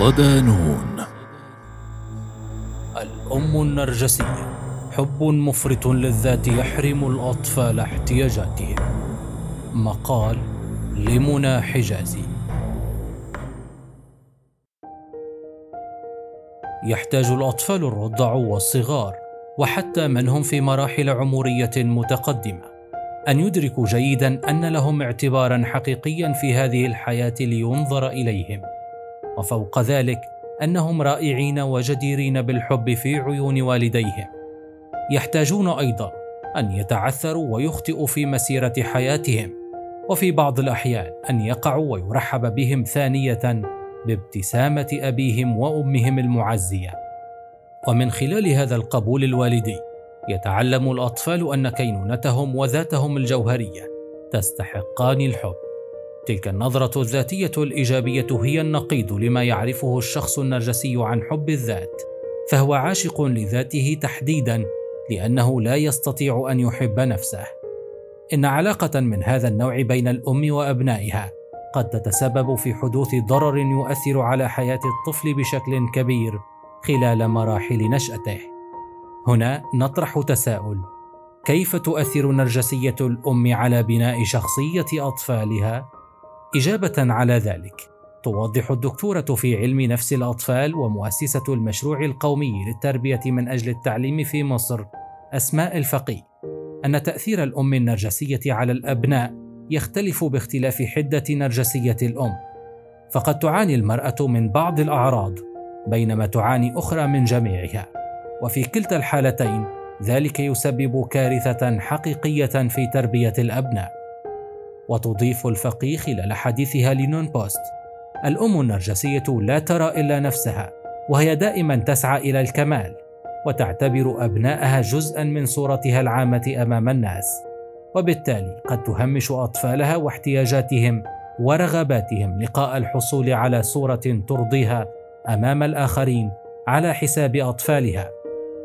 صدانون. الأم النرجسية حب مفرط للذات يحرم الأطفال احتياجاتهم. مقال لمنى حجازي. يحتاج الأطفال الرضع والصغار وحتى من هم في مراحل عمرية متقدمة أن يدركوا جيدا أن لهم اعتبارا حقيقيا في هذه الحياة لينظر إليهم. وفوق ذلك أنهم رائعين وجديرين بالحب في عيون والديهم. يحتاجون أيضا أن يتعثروا ويخطئوا في مسيرة حياتهم وفي بعض الأحيان أن يقعوا ويرحب بهم ثانية بابتسامة أبيهم وأمهم المعزية. ومن خلال هذا القبول الوالدي يتعلم الأطفال أن كينونتهم وذاتهم الجوهرية تستحقان الحب. تلك النظرة الذاتية الإيجابية هي النقيض لما يعرفه الشخص النرجسي عن حب الذات، فهو عاشق لذاته تحديدا لأنه لا يستطيع أن يحب نفسه. إن علاقة من هذا النوع بين الأم وأبنائها قد تتسبب في حدوث ضرر يؤثر على حياة الطفل بشكل كبير خلال مراحل نشأته. هنا نطرح تساؤل: كيف تؤثر نرجسية الأم على بناء شخصية أطفالها؟ إجابة على ذلك. توضح الدكتورة في علم نفس الأطفال ومؤسسة المشروع القومي للتربية من أجل التعليم في مصر أسماء الفقي أن تأثير الأم النرجسية على الأبناء يختلف باختلاف حدة نرجسية الأم. فقد تعاني المرأة من بعض الأعراض بينما تعاني أخرى من جميعها. وفي كلتا الحالتين ذلك يسبب كارثة حقيقية في تربية الأبناء. وتضيف الفقيه خلال حديثها لنون بوست. الأم النرجسية لا ترى إلا نفسها وهي دائما تسعى إلى الكمال وتعتبر أبنائها جزءا من صورتها العامة أمام الناس. وبالتالي قد تهمش أطفالها واحتياجاتهم ورغباتهم لقاء الحصول على صورة ترضيها أمام الآخرين على حساب أطفالها.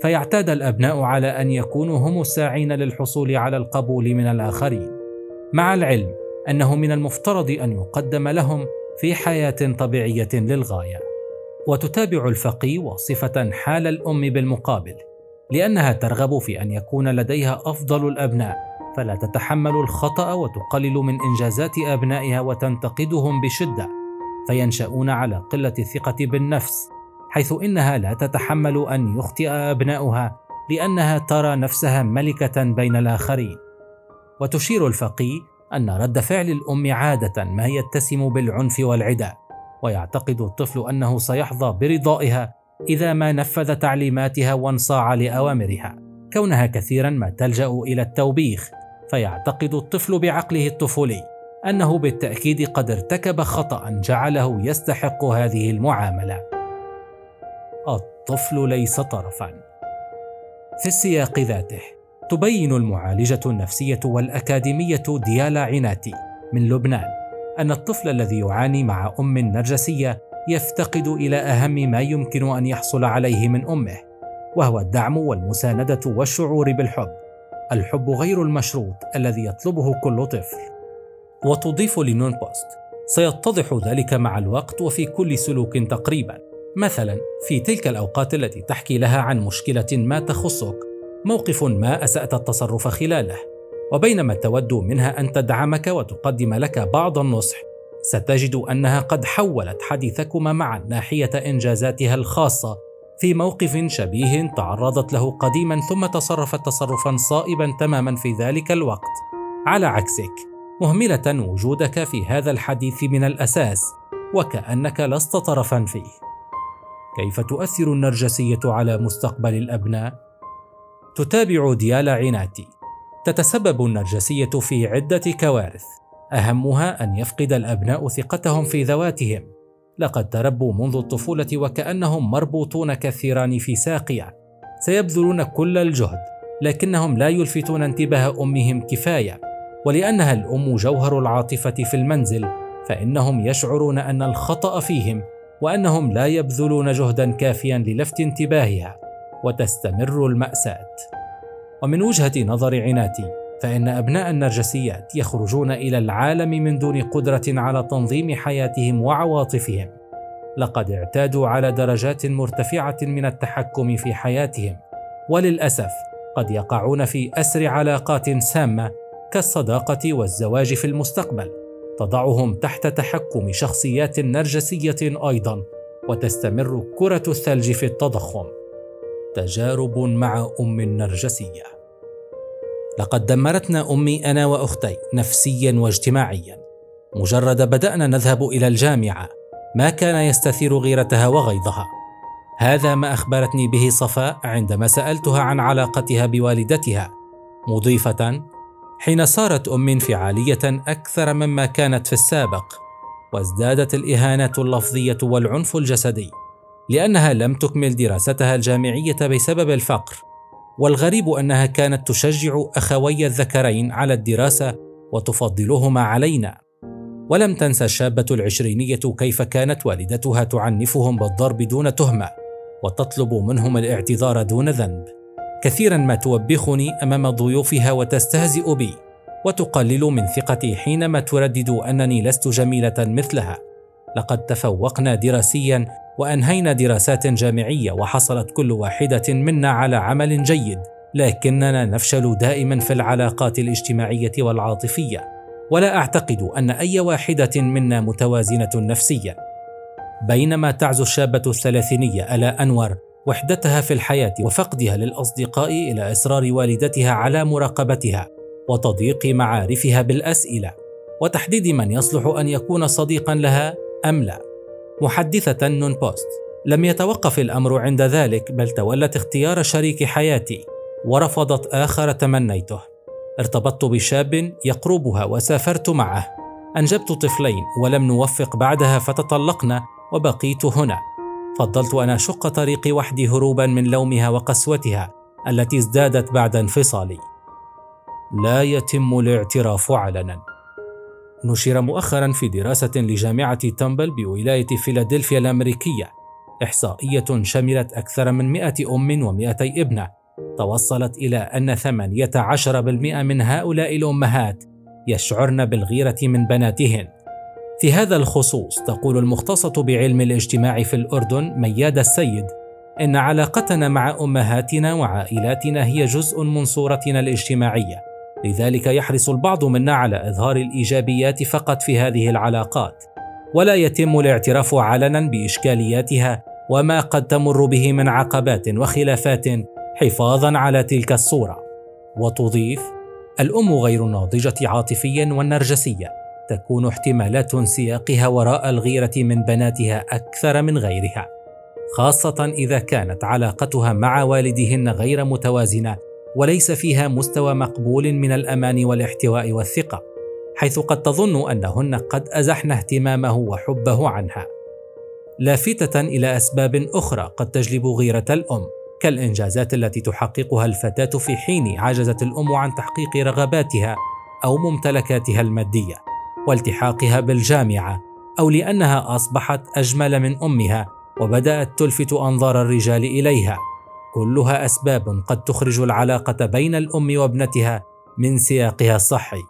فيعتاد الأبناء على أن يكونوا هم الساعين للحصول على القبول من الآخرين. مع العلم أنه من المفترض أن يقدم لهم في حياة طبيعية للغاية. وتتابع الفقي وصفة حال الأم بالمقابل لأنها ترغب في أن يكون لديها أفضل الأبناء. فلا تتحمل الخطأ وتقلل من إنجازات أبنائها وتنتقدهم بشدة. فينشؤون على قلة الثقة بالنفس حيث إنها لا تتحمل أن يخطئ أبناؤها لأنها ترى نفسها ملكة بين الآخرين. وتشير الفقيه أن رد فعل الأم عادة ما يتسم بالعنف والعداء ويعتقد الطفل أنه سيحظى برضائها إذا ما نفذ تعليماتها وانصاع لأوامرها كونها كثيرا ما تلجأ إلى التوبيخ. فيعتقد الطفل بعقله الطفولي أنه بالتأكيد قد ارتكب خطأ جعله يستحق هذه المعاملة. الطفل ليس طرفا. في السياق ذاته تبين المعالجة النفسية والأكاديمية ديالا عناتي من لبنان أن الطفل الذي يعاني مع أم نرجسية يفتقد إلى أهم ما يمكن أن يحصل عليه من أمه وهو الدعم والمساندة والشعور بالحب. الحب غير المشروط الذي يطلبه كل طفل. وتضيف لنون بوست سيتضح ذلك مع الوقت وفي كل سلوك تقريبا. مثلا في تلك الأوقات التي تحكي لها عن مشكلة ما تخصك موقف ما أسأت التصرف خلاله وبينما تود منها أن تدعمك وتقدم لك بعض النصح ستجد أنها قد حولت حديثكما معا ناحية إنجازاتها الخاصة في موقف شبيه تعرضت له قديما ثم تصرفت تصرفا صائبا تماما في ذلك الوقت. على عكسك مهملة وجودك في هذا الحديث من الأساس وكأنك لست طرفا فيه. كيف تؤثر النرجسية على مستقبل الأبناء؟ تتابع ديالا عيناتي تتسبب النرجسية في عدة كوارث. أهمها أن يفقد الأبناء ثقتهم في ذواتهم. لقد تربوا منذ الطفولة وكأنهم مربوطون كالثيران في ساقية. سيبذلون كل الجهد لكنهم لا يلفتون انتباه أمهم كفاية. ولأنها الأم جوهر العاطفة في المنزل فإنهم يشعرون أن الخطأ فيهم وأنهم لا يبذلون جهدا كافيا للفت انتباهها. وتستمر المأساة. ومن وجهة نظر عناتي فإن أبناء النرجسيات يخرجون إلى العالم من دون قدرة على تنظيم حياتهم وعواطفهم. لقد اعتادوا على درجات مرتفعة من التحكم في حياتهم وللأسف قد يقعون في أسر علاقات سامة كالصداقة والزواج في المستقبل تضعهم تحت تحكم شخصيات نرجسية أيضا وتستمر كرة الثلج في التضخم تجارب مع أم نرجسية. لقد دمرتنا أمي أنا وأختي نفسيا واجتماعيا. مجرد بدأنا نذهب إلى الجامعة ما كان يستثير غيرتها وغيظها. هذا ما أخبرتني به صفاء عندما سألتها عن علاقتها بوالدتها. مضيفة حين صارت أم انفعالية أكثر مما كانت في السابق وازدادت الإهانة اللفظية والعنف الجسدي. لأنها لم تكمل دراستها الجامعية بسبب الفقر والغريب أنها كانت تشجع أخوي الذكرين على الدراسة وتفضلهما علينا. ولم تنسى الشابة العشرينية كيف كانت والدتها تعنفهم بالضرب دون تهمة وتطلب منهم الاعتذار دون ذنب. كثيرا ما توبخني أمام ضيوفها وتستهزئ بي وتقلل من ثقتي حينما تردد أنني لست جميلة مثلها. لقد تفوقنا دراسيا وأنهينا دراسات جامعية وحصلت كل واحدة منا على عمل جيد لكننا نفشل دائما في العلاقات الاجتماعية والعاطفية. ولا أعتقد أن أي واحدة منا متوازنة نفسيا. بينما تعزو الشابة الثلاثينية الا أنور وحدتها في الحياة وفقدها للأصدقاء إلى إصرار والدتها على مراقبتها وتضييق معارفها بالأسئلة وتحديد من يصلح أن يكون صديقا لها أم لا. محدثة نون بوست. لم يتوقف الأمر عند ذلك بل تولت اختيار شريك حياتي ورفضت آخر تمنيته. ارتبطت بشاب يقربها وسافرت معه. أنجبت طفلين ولم نوفق بعدها فتطلقنا وبقيت هنا. فضلت أن أشق طريقي وحدي هروبا من لومها وقسوتها التي ازدادت بعد انفصالي. لا يتم الاعتراف علنا. نشر مؤخرا في دراسة لجامعة تمبل بولاية فيلادلفيا الأمريكية إحصائية شملت أكثر من 100 أم و200 ابنة. توصلت إلى أن 18% من هؤلاء الأمهات يشعرن بالغيرة من بناتهن. في هذا الخصوص تقول المختصة بعلم الاجتماع في الأردن مياد السيد إن علاقتنا مع أمهاتنا وعائلاتنا هي جزء من صورتنا الاجتماعية. لذلك يحرص البعض منا على إظهار الإيجابيات فقط في هذه العلاقات ولا يتم الاعتراف علنا بإشكالياتها وما قد تمر به من عقبات وخلافات حفاظا على تلك الصورة. وتضيف الأم غير الناضجة عاطفيا والنرجسية تكون احتمالات سياقها وراء الغيرة من بناتها أكثر من غيرها خاصة إذا كانت علاقتها مع والدهن غير متوازنة وليس فيها مستوى مقبول من الأمان والاحتواء والثقة حيث قد تظن أنهن قد أزحن اهتمامه وحبه عنها. لافتة إلى أسباب أخرى قد تجلب غيرة الأم كالإنجازات التي تحققها الفتاة في حين عجزت الأم عن تحقيق رغباتها أو ممتلكاتها المادية والتحاقها بالجامعة أو لأنها أصبحت أجمل من أمها وبدأت تلفت أنظار الرجال إليها. كلها أسباب قد تخرج العلاقة بين الأم وابنتها من سياقها الصحي.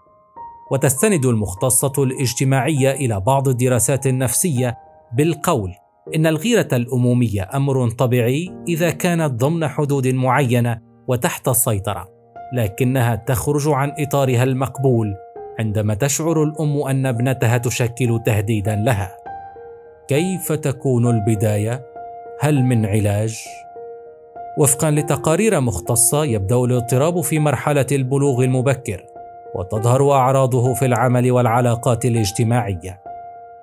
وتستند المختصة الاجتماعية إلى بعض الدراسات النفسية بالقول إن الغيرة الأمومية أمر طبيعي إذا كانت ضمن حدود معينة وتحت السيطرة لكنها تخرج عن إطارها المقبول عندما تشعر الأم أن ابنتها تشكل تهديدا لها. كيف تكون البداية؟ هل من علاج؟ وفقا لتقارير مختصة يبدأ الاضطراب في مرحلة البلوغ المبكر وتظهر أعراضه في العمل والعلاقات الاجتماعية.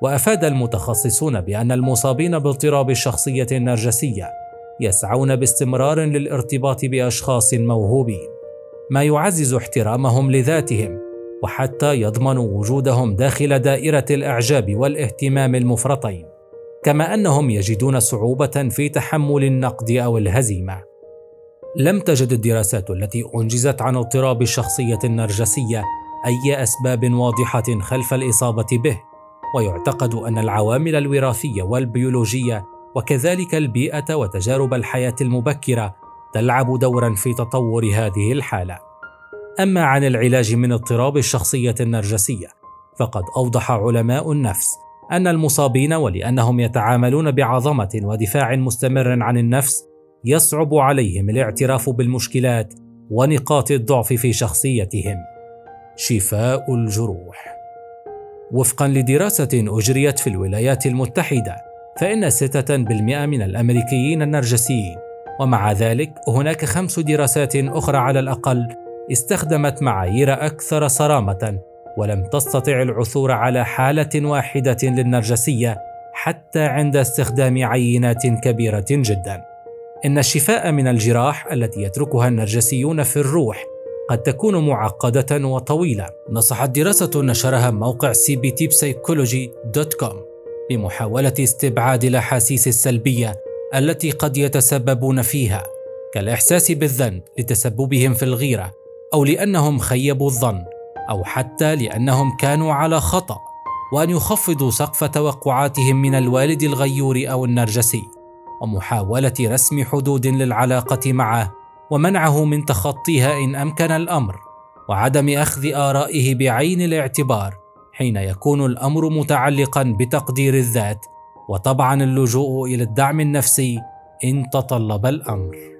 وأفاد المتخصصون بأن المصابين باضطراب الشخصيه النرجسيه يسعون باستمرار للارتباط بأشخاص موهوبين ما يعزز احترامهم لذاتهم وحتى يضمنوا وجودهم داخل دائرة الإعجاب والاهتمام المفرطين. كما أنهم يجدون صعوبة في تحمل النقد أو الهزيمة. لم تجد الدراسات التي أنجزت عن اضطراب الشخصية النرجسية أي أسباب واضحة خلف الإصابة به ويعتقد أن العوامل الوراثية والبيولوجية وكذلك البيئة وتجارب الحياة المبكرة تلعب دورا في تطور هذه الحالة. أما عن العلاج من اضطراب الشخصية النرجسية فقد أوضح علماء النفس أن المصابين ولأنهم يتعاملون بعظمة ودفاع مستمر عن النفس يصعب عليهم الاعتراف بالمشكلات ونقاط الضعف في شخصيتهم. شفاء الجروح. وفقا لدراسة أجريت في الولايات المتحدة فإن ستة بالمئة من الأمريكيين النرجسيين ومع ذلك هناك خمس دراسات أخرى على الأقل استخدمت معايير أكثر صرامة ولم تستطع العثور على حالة واحدة للنرجسية حتى عند استخدام عينات كبيرة جدا. إن الشفاء من الجراح التي يتركها النرجسيون في الروح قد تكون معقدة وطويلة. نصحت دراسة نشرها موقع cbtpsychology.com بمحاولة استبعاد الأحاسيس السلبية التي قد يتسببون فيها كالإحساس بالذنب لتسببهم في الغيرة أو لأنهم خيبوا الظن أو حتى لأنهم كانوا على خطأ وأن يخفضوا سقف توقعاتهم من الوالد الغيور أو النرجسي ومحاولة رسم حدود للعلاقة معه ومنعه من تخطيها إن أمكن الأمر وعدم أخذ آرائه بعين الاعتبار حين يكون الأمر متعلقا بتقدير الذات وطبعا اللجوء إلى الدعم النفسي إن تطلب الأمر.